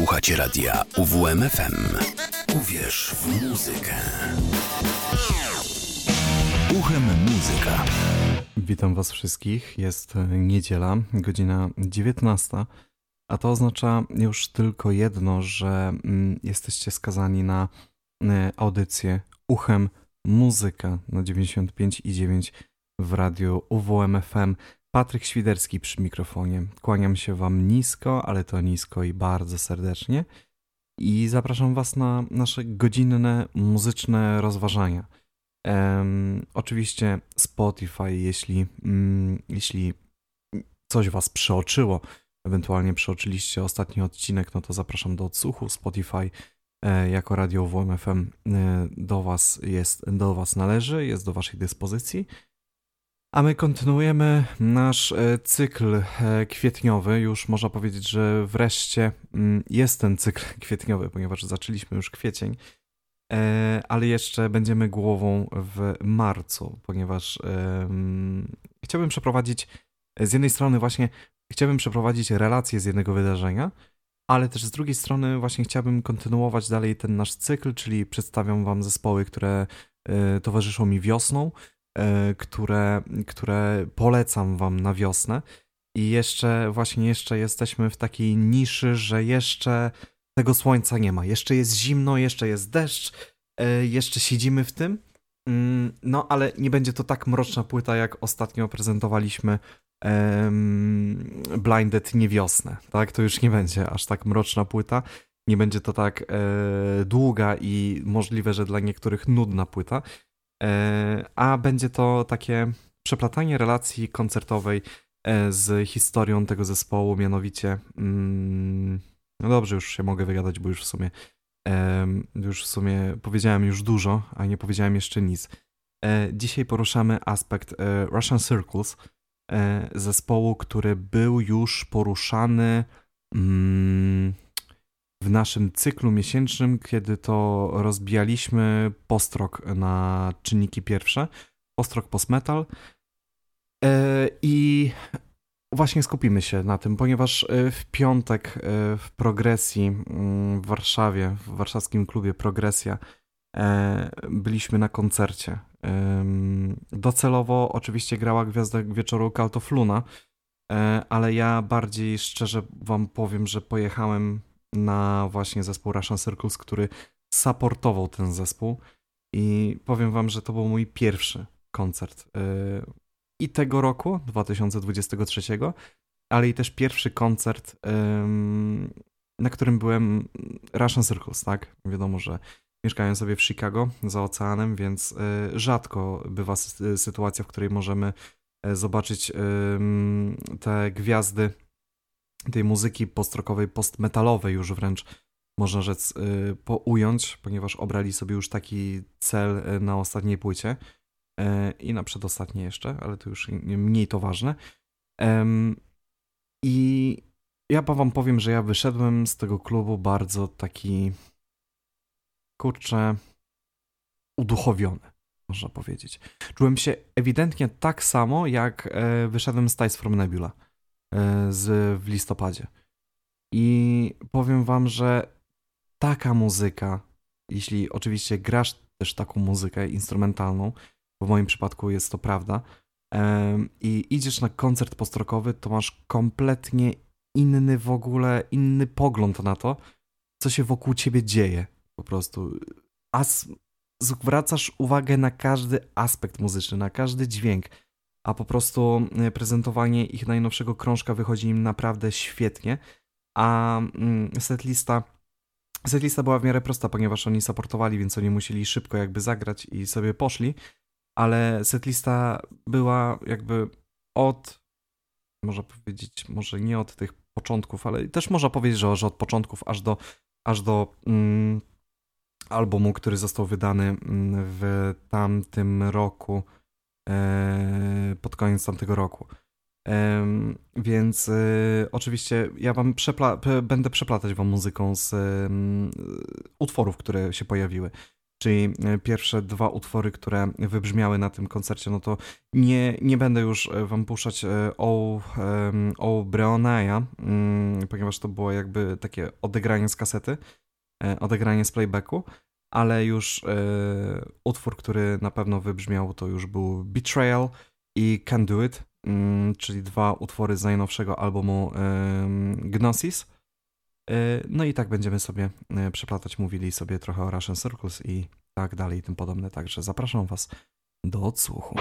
Słuchacie radia UWMFM. Uwierz w muzykę. Uchem muzyka. Witam Was wszystkich. Jest niedziela, godzina 19. A to oznacza już tylko jedno, że mm, jesteście skazani na e, audycję Uchem Muzyka na 95,9 w radiu UWMFM. Patryk Świderski przy mikrofonie. Kłaniam się Wam nisko, ale to nisko i bardzo serdecznie. I zapraszam Was na nasze godzinne muzyczne rozważania. Um, oczywiście Spotify, jeśli, um, jeśli coś Was przeoczyło, ewentualnie przeoczyliście ostatni odcinek, no to zapraszam do odsłuchu. Spotify e, jako radio WMFM e, do Was jest, do Was należy, jest do Waszej dyspozycji. A my kontynuujemy nasz e, cykl e, kwietniowy. Już można powiedzieć, że wreszcie mm, jest ten cykl kwietniowy, ponieważ zaczęliśmy już kwiecień, e, ale jeszcze będziemy głową w marcu, ponieważ chciałbym przeprowadzić z jednej strony właśnie chciałbym przeprowadzić relacje z jednego wydarzenia, ale też z drugiej strony właśnie chciałbym kontynuować dalej ten nasz cykl, czyli przedstawiam wam zespoły, które towarzyszą mi wiosną które, które polecam wam na wiosnę. I jeszcze, właśnie jeszcze jesteśmy w takiej niszy, że jeszcze tego słońca nie ma. Jeszcze jest zimno, jeszcze jest deszcz, e, jeszcze siedzimy w tym. Mm, no, ale nie będzie to tak mroczna płyta, jak ostatnio prezentowaliśmy um, Blinded Niewiosnę. Tak, to już nie będzie aż tak mroczna płyta. Nie będzie to tak e, długa i możliwe, że dla niektórych nudna płyta. E, a będzie to takie przeplatanie relacji koncertowej e, z historią tego zespołu, mianowicie mm, no dobrze, już się mogę wygadać, bo już w sumie już w sumie powiedziałem już dużo, a nie powiedziałem jeszcze nic. E, dzisiaj poruszamy aspekt Russian Circles, zespołu, który był już poruszany mm, w naszym cyklu miesięcznym, kiedy to rozbijaliśmy postrok na czynniki pierwsze, postrok postmetal. E, I właśnie skupimy się na tym, ponieważ e, w piątek e, w progresji mm, w Warszawie, w warszawskim klubie Progresja, byliśmy na koncercie. Docelowo oczywiście grała gwiazda wieczoru Cult Luna, ale ja bardziej szczerze wam powiem, że pojechałem na właśnie zespół Russian Circles, który supportował ten zespół i powiem wam, że to był mój pierwszy koncert y, i tego roku, 2023, ale i też pierwszy koncert, na którym byłem Russian Circles, tak? Wiadomo, że mieszkają sobie w Chicago za oceanem, więc y, rzadko bywa sytuacja, w której możemy y, zobaczyć te gwiazdy tej muzyki postrokowej, postmetalowej już wręcz można rzec y, ująć, ponieważ obrali sobie już taki cel y, na ostatniej płycie y, i na przedostatniej jeszcze, ale to już mniej to ważne. I ja wam powiem, że ja wyszedłem z tego klubu bardzo taki kurczę uduchowiony, można powiedzieć. Czułem się ewidentnie tak samo, jak e, wyszedłem z Ties from Nebula z, w listopadzie. I powiem wam, że taka muzyka, jeśli oczywiście grasz też taką muzykę instrumentalną, bo w moim przypadku jest to prawda, i idziesz na koncert postrokowy, to masz kompletnie inny w ogóle, inny pogląd na to, co się wokół ciebie dzieje. Po prostu. A zwracasz uwagę na każdy aspekt muzyczny, na każdy dźwięk a po prostu e, prezentowanie ich najnowszego krążka wychodzi im naprawdę świetnie, a mm, setlista setlista była w miarę prosta, ponieważ oni supportowali, więc oni musieli szybko jakby zagrać i sobie poszli, ale setlista była jakby od można powiedzieć, może nie od tych początków, ale też można powiedzieć, że, że od początków aż do, aż do mm, albumu, który został wydany mm, w tamtym roku pod koniec tamtego roku. Więc e, oczywiście ja wam przepla będę przeplatać wam muzyką z utworów, które się pojawiły. czyli pierwsze dwa utwory, które wybrzmiały na tym koncercie, no to nie, nie będę już wam puszczać o, o Breonaja, mm, ponieważ to było jakby takie odegranie z kasety, odegranie z playbacku, ale już utwór, który na pewno wybrzmiał, to już był Betrayal i Can Do It, mm, czyli dwa utwory z najnowszego albumu Gnosis. E, no i tak będziemy sobie e, przeplatać, mówili sobie trochę o Russian Circus i tak dalej i tym podobne. Także zapraszam Was do odsłuchu.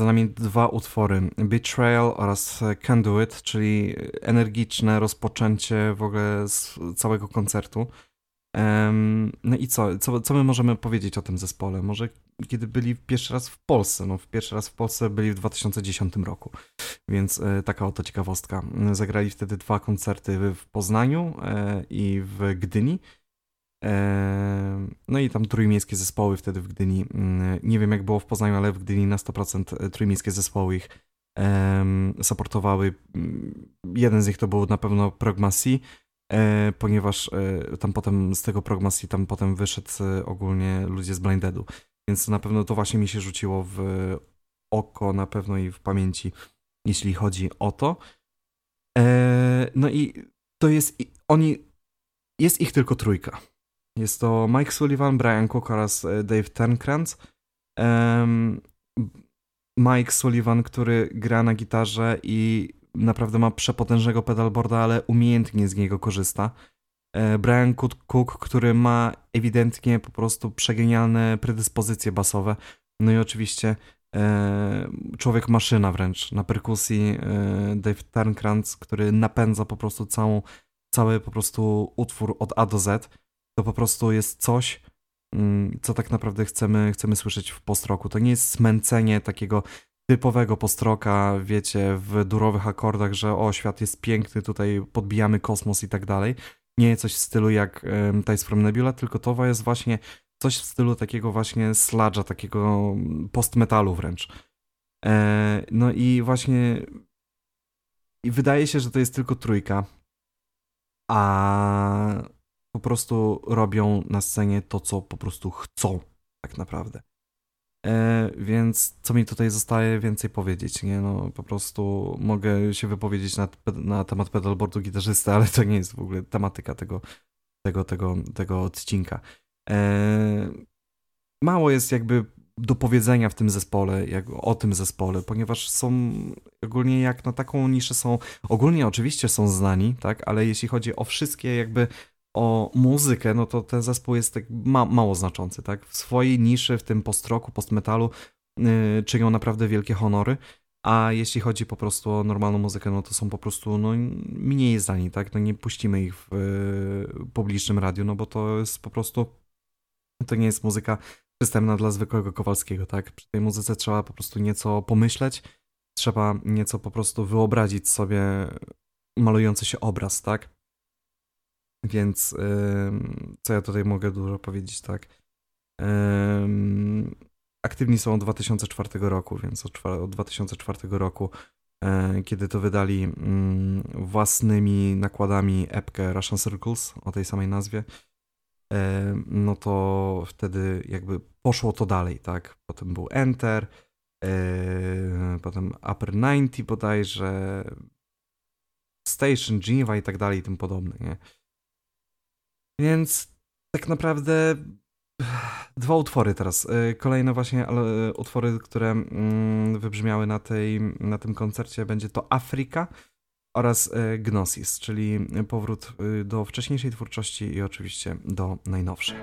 Za nami dwa utwory: Betrayal oraz Can Do It, czyli energiczne rozpoczęcie w ogóle całego koncertu. No i co? co? Co my możemy powiedzieć o tym zespole? Może kiedy byli pierwszy raz w Polsce? No, pierwszy raz w Polsce byli w 2010 roku, więc e, taka oto ciekawostka. Zagrali wtedy dwa koncerty w Poznaniu e, i w Gdyni. E, no i tam trójmiejskie zespoły wtedy w Gdyni. Mm, nie wiem jak było w Poznaniu, ale w Gdyni na 100% trójmiejskie zespoły ich supportowały. Jeden z nich to był na pewno Progmasi, E, ponieważ e, tam potem z tego Progmasi tam potem wyszedł e, ogólnie ludzie z Blinddeadu, więc na pewno to właśnie mi się rzuciło w oko na pewno i w pamięci, jeśli chodzi o to. No i to jest, oni, jest ich tylko trójka. Jest to Mike Sullivan, Brian Cook oraz Dave Turnkrantz. Mike Sullivan, który gra na gitarze i naprawdę ma przepotężnego pedalboarda, ale umiejętnie z niego korzysta. E, Brian Cook, który ma ewidentnie po prostu przegenialne predyspozycje basowe. No i oczywiście e, człowiek maszyna wręcz na perkusji e, Dave Turnkrantz, który napędza po prostu całą, cały po prostu utwór od A do Z. To po prostu jest coś, mm, co tak naprawdę chcemy, chcemy słyszeć w post-roku. To nie jest smęcenie takiego typowego postroka, wiecie, w durowych akordach, że o, świat jest piękny, tutaj podbijamy kosmos i tak dalej. Nie coś w stylu jak um, from Nebula, tylko to jest właśnie coś w stylu takiego właśnie sludge'a, takiego post-metalu wręcz. E, no i właśnie i wydaje się, że to jest tylko trójka, a po prostu robią na scenie to, co po prostu chcą tak naprawdę. E, więc co mi tutaj zostaje więcej powiedzieć, nie? No po prostu mogę się wypowiedzieć na, na temat pedalboardu gitarzysty, ale to nie jest w ogóle tematyka tego, tego, tego, tego odcinka. E, mało jest jakby do powiedzenia w tym zespole, jak, o tym zespole, ponieważ są ogólnie jak na taką niszę są, ogólnie oczywiście są znani, tak, ale jeśli chodzi o wszystkie jakby o muzykę, no to ten zespół jest tak ma mało znaczący, tak? W swojej niszy, w tym postroku, postmetalu yy, czynią naprawdę wielkie honory, a jeśli chodzi po prostu o normalną muzykę, no to są po prostu no, mniej znani, tak? No nie puścimy ich w yy, publicznym radiu, no bo to jest po prostu to nie jest muzyka przystępna dla zwykłego Kowalskiego, tak? Przy tej muzyce trzeba po prostu nieco pomyśleć, trzeba nieco po prostu wyobrazić sobie malujący się obraz, tak? Więc co ja tutaj mogę dużo powiedzieć, tak? Aktywni są od 2004 roku, więc od 2004 roku, e, kiedy to wydali mm, własnymi nakładami epkę Russian Circles o tej samej nazwie, no to wtedy jakby poszło to dalej, tak? Potem był Enter, e, potem Upper 90 bodajże, Station, Geneva i tak dalej i tym podobne, nie? Więc tak naprawdę dwa utwory teraz. Y, kolejne właśnie utwory, które mm, wybrzmiały na, tej, na tym koncercie będzie to Afryka oraz y, Gnosis, czyli powrót y, do wcześniejszej twórczości i oczywiście do najnowszej.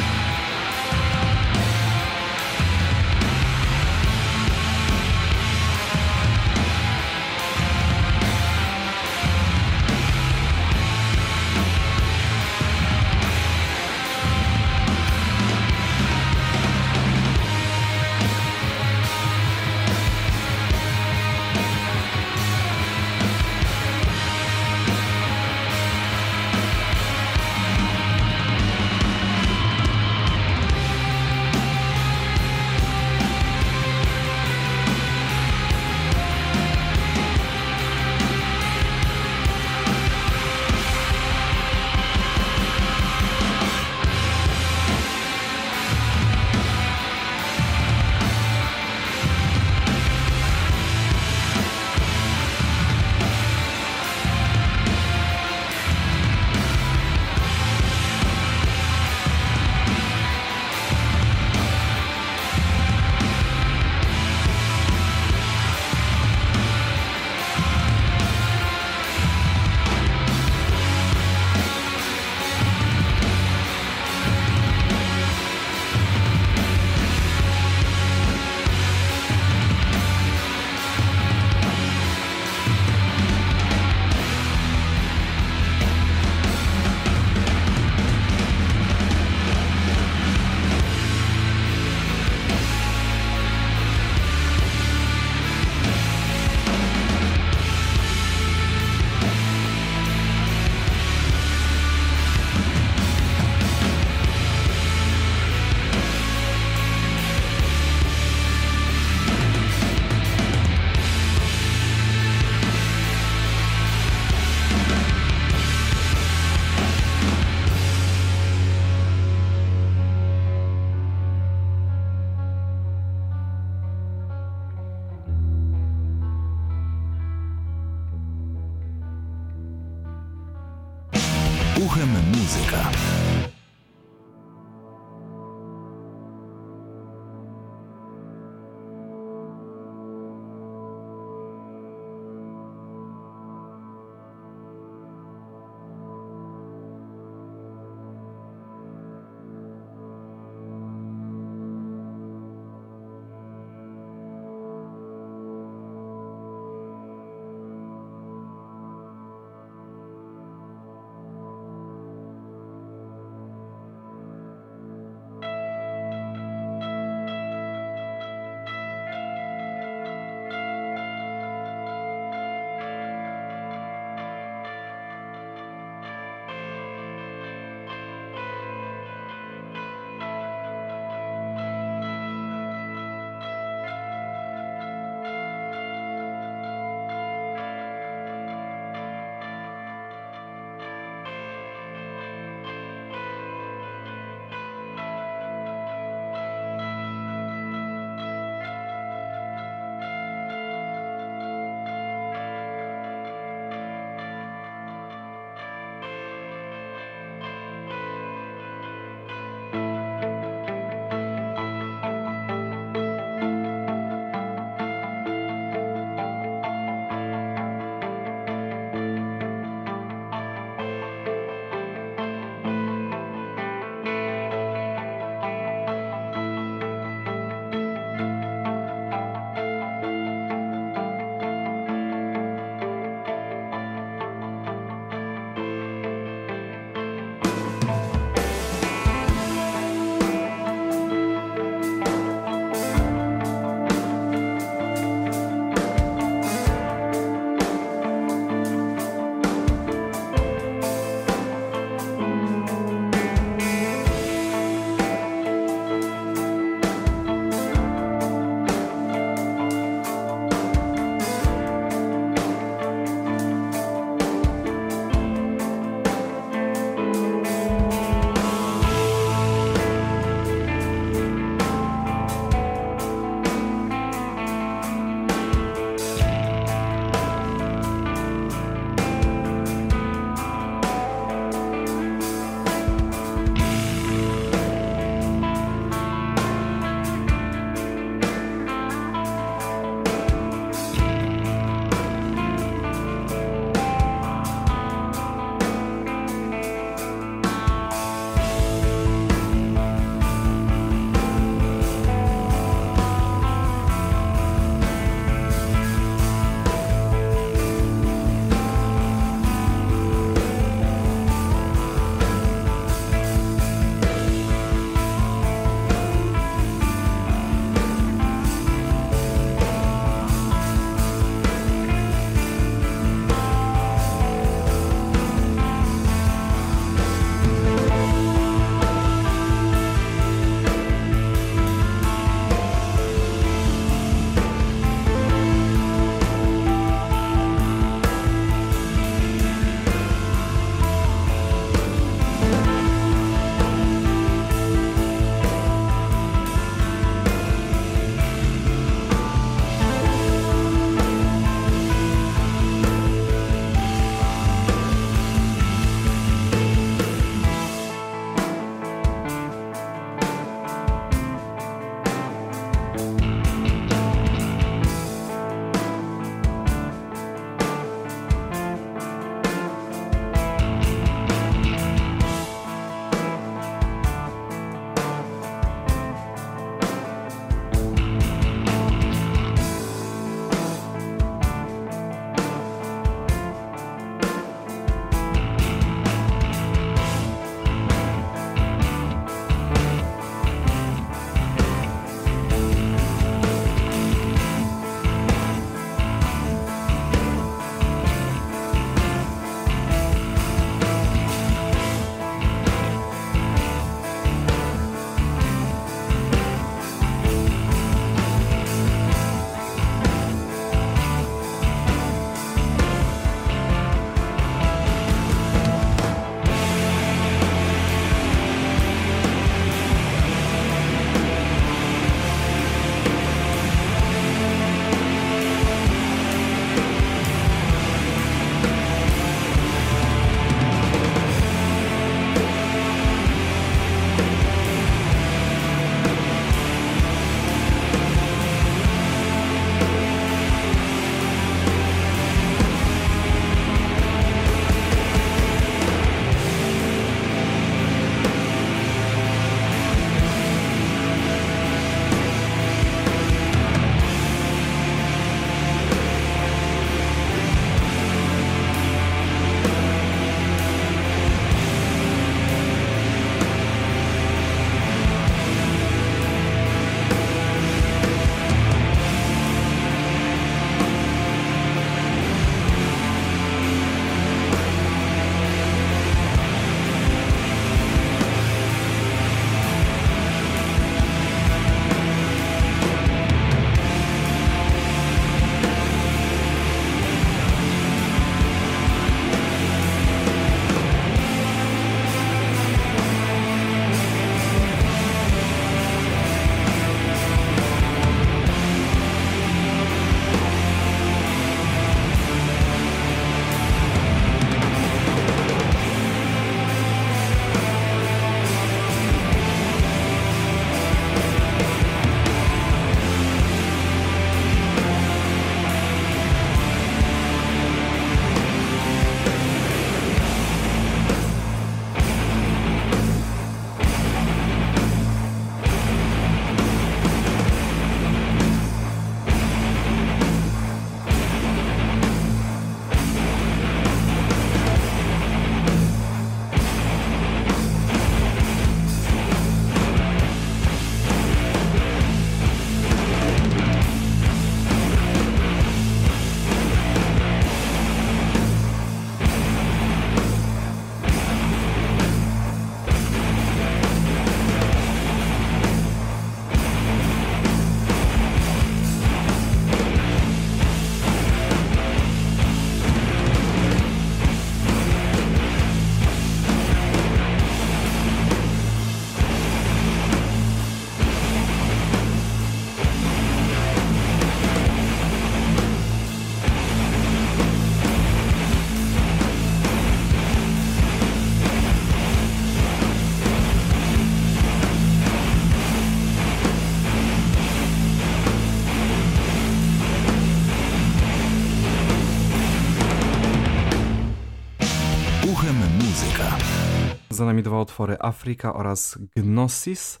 Za nami dwa utwory Afrika oraz Gnosis.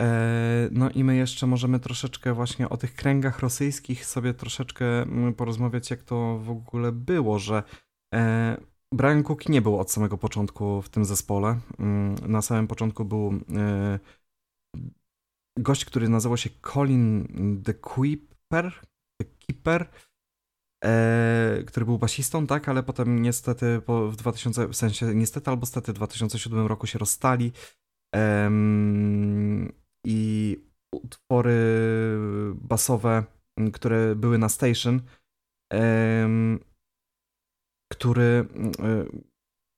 E, no i my jeszcze możemy troszeczkę właśnie o tych kręgach rosyjskich sobie troszeczkę mm, porozmawiać, jak to w ogóle było, że e, Brian Cook nie był od samego początku w tym zespole. Mm, na samym początku był e, gość, który nazywał się Colin the Keeper, the Keeper który był basistą, tak, ale potem niestety w 2000, w sensie niestety albo stety w 2007 roku się rozstali i utwory basowe, które były na Station, który e,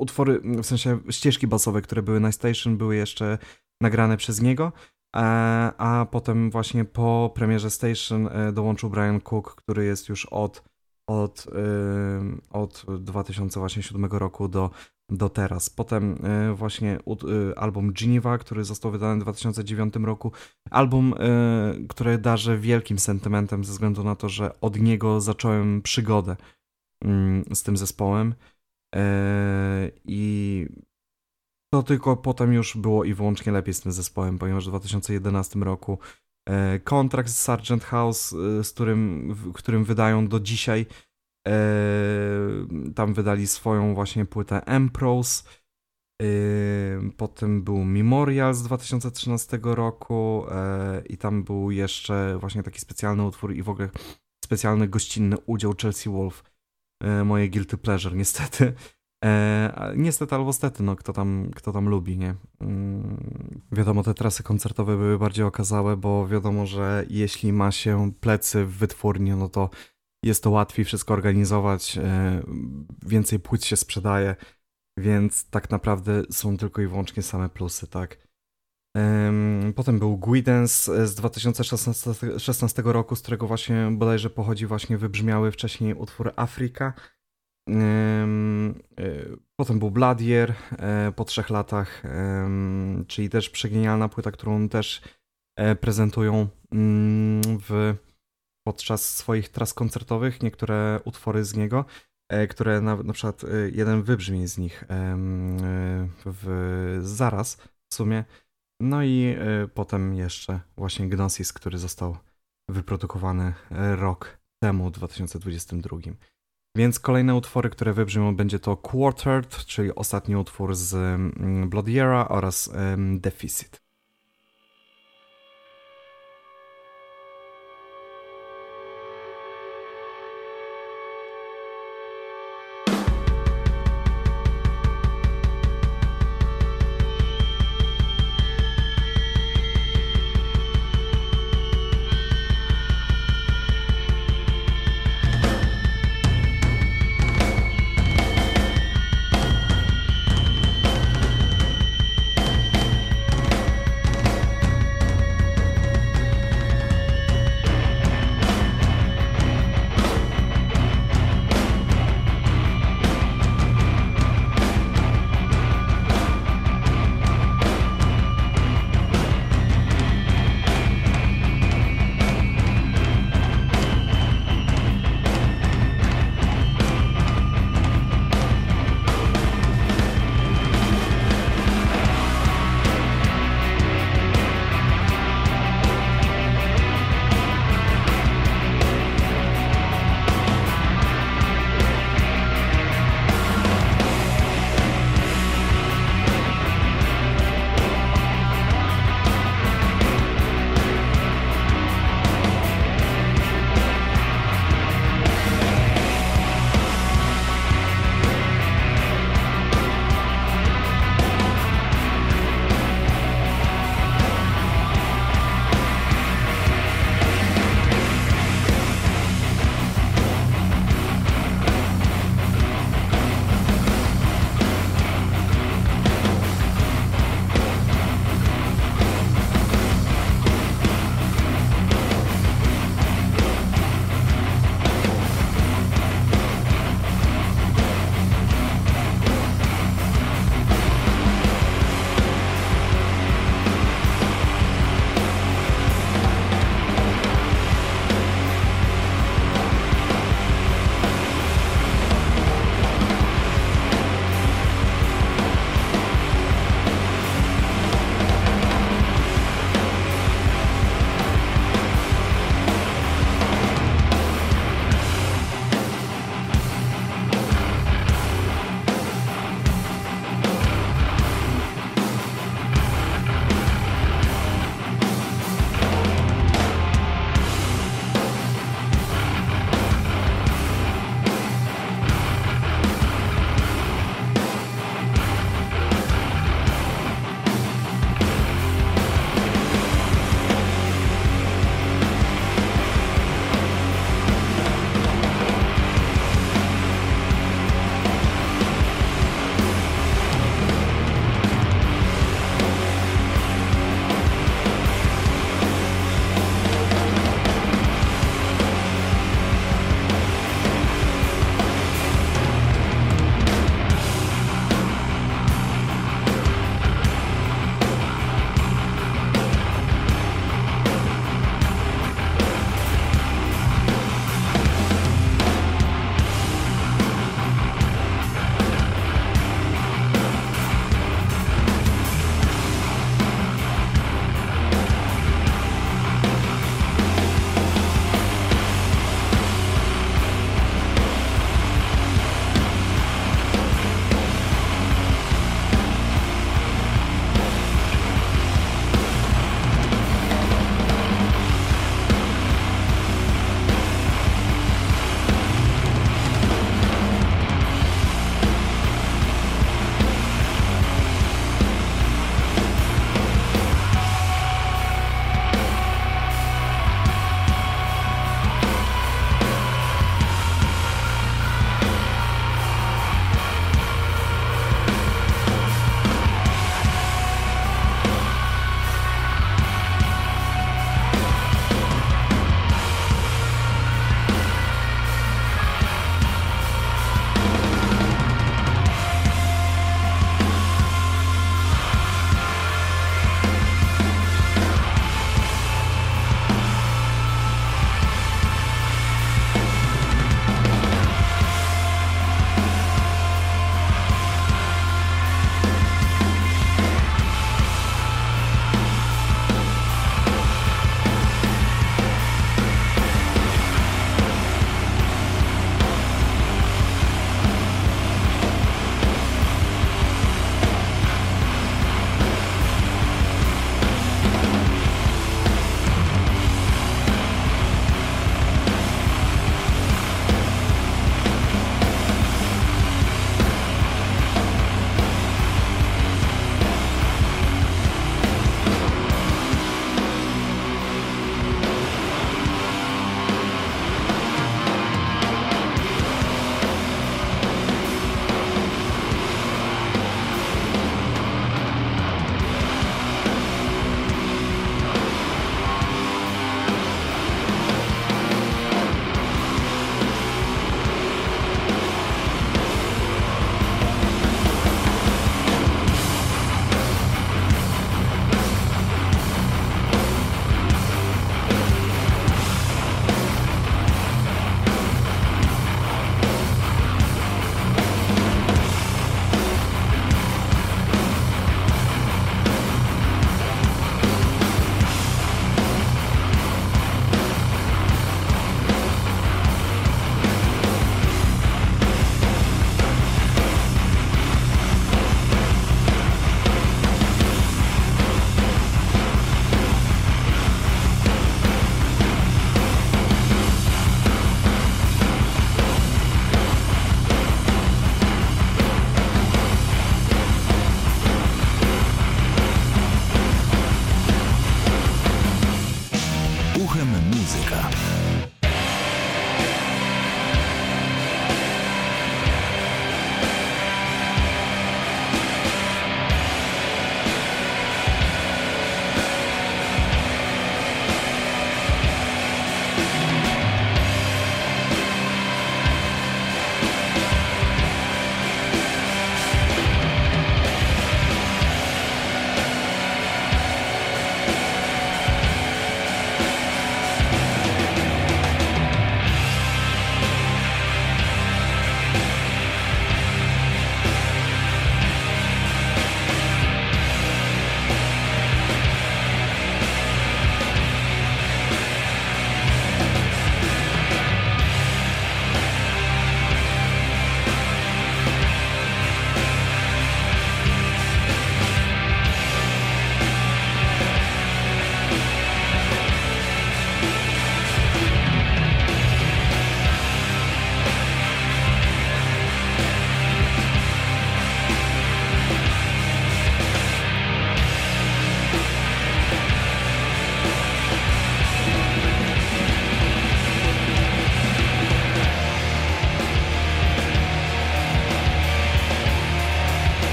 utwory, w sensie ścieżki basowe, które były na Station, były jeszcze nagrane przez niego, a, a potem właśnie po premierze Station e, dołączył Brian Cook, który jest już od, od, od 2007 roku do do teraz. Potem e, właśnie e, album Geneva, który został wydany w 2009 roku. Album, e, który darzę wielkim sentymentem ze względu na to, że od niego zacząłem przygodę z tym zespołem. I to tylko potem już było i wyłącznie lepiej z tym zespołem, ponieważ w 2011 roku kontrakt z Sargent House, z którym, którym wydają do dzisiaj tam wydali swoją właśnie płytę Empros. Yy, potem był Memorial z 2013 roku yy, i tam był jeszcze właśnie taki specjalny utwór i w ogóle specjalny gościnny udział Chelsea Wolf. Moje guilty pleasure, niestety. Niestety albo stety, no kto tam, kto tam lubi, nie? Wiadomo, te trasy koncertowe były bardziej okazałe, bo wiadomo, że jeśli ma się plecy w wytwórni, no to jest to łatwiej wszystko organizować, e, więcej płyt się sprzedaje, więc tak naprawdę są tylko i wyłącznie same plusy, tak. Potem był Guidance z 2016 roku, z którego właśnie bodajże pochodzi właśnie wybrzmiały wcześniej utwór Afryka. E, potem był Bladier e, po trzech latach, czyli też przegenialna płyta, którą też prezentują mm, w podczas swoich tras koncertowych niektóre utwory z niego, e, które na, na przykład e, jeden wybrzmi z nich e, w, zaraz w sumie. No i potem jeszcze właśnie Gnosis, który został wyprodukowany rok temu, w 2022. Więc kolejne utwory, które wybrzmią, będzie to Quartered, czyli ostatni utwór z Bloody Era oraz Deficit.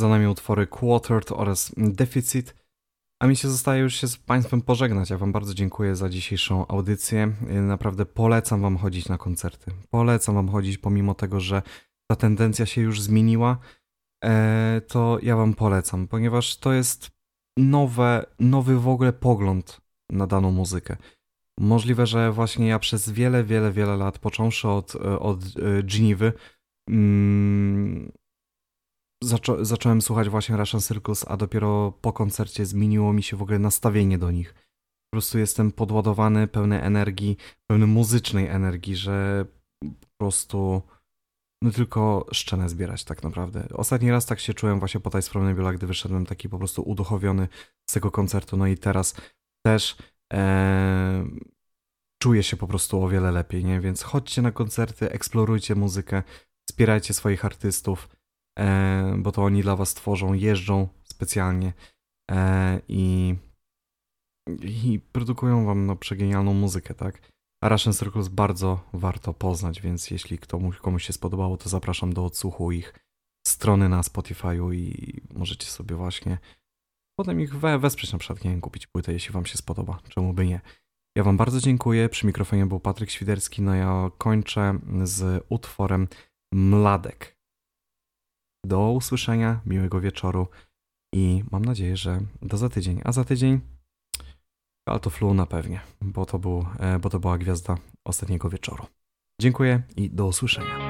Za nami utwory Quartered oraz Deficit. A mi się zostaje już się z Państwem pożegnać. Ja Wam bardzo dziękuję za dzisiejszą audycję. Naprawdę polecam Wam chodzić na koncerty. Polecam Wam chodzić, pomimo tego, że ta tendencja się już zmieniła. E, to ja Wam polecam, ponieważ to jest nowe, nowy w ogóle pogląd na daną muzykę. Możliwe, że właśnie ja przez wiele, wiele, wiele lat, począwszy od, od Genevy, mm, zaczą zacząłem słuchać właśnie Russian Circus, a dopiero po koncercie zmieniło mi się w ogóle nastawienie do nich. Po prostu jestem podładowany, pełny energii, pełny muzycznej energii, że po prostu no tylko szczenę zbierać tak naprawdę. Ostatni raz tak się czułem właśnie po Tides from Nebula, gdy wyszedłem taki po prostu uduchowiony z tego koncertu, no i teraz też czuję się po prostu o wiele lepiej, nie? Więc chodźcie na koncerty, eksplorujcie muzykę, wspierajcie swoich artystów, bo to oni dla was tworzą, jeżdżą specjalnie e, i, i produkują wam no, przegenialną muzykę, tak? A Russian Circles bardzo warto poznać, więc jeśli komuś, komuś się spodobało, to zapraszam do odsłuchu ich strony na Spotify'u i możecie sobie właśnie potem ich we, wesprzeć na przykład, nie wiem, kupić płytę, jeśli wam się spodoba, czemu by nie. Ja wam bardzo dziękuję, przy mikrofonie był Patryk Świderski, no ja kończę z utworem Mladek. Do usłyszenia, miłego wieczoru i mam nadzieję, że do za tydzień. A za tydzień Alto Fluna pewnie, bo to, był, e, bo to była gwiazda ostatniego wieczoru. Dziękuję i do usłyszenia.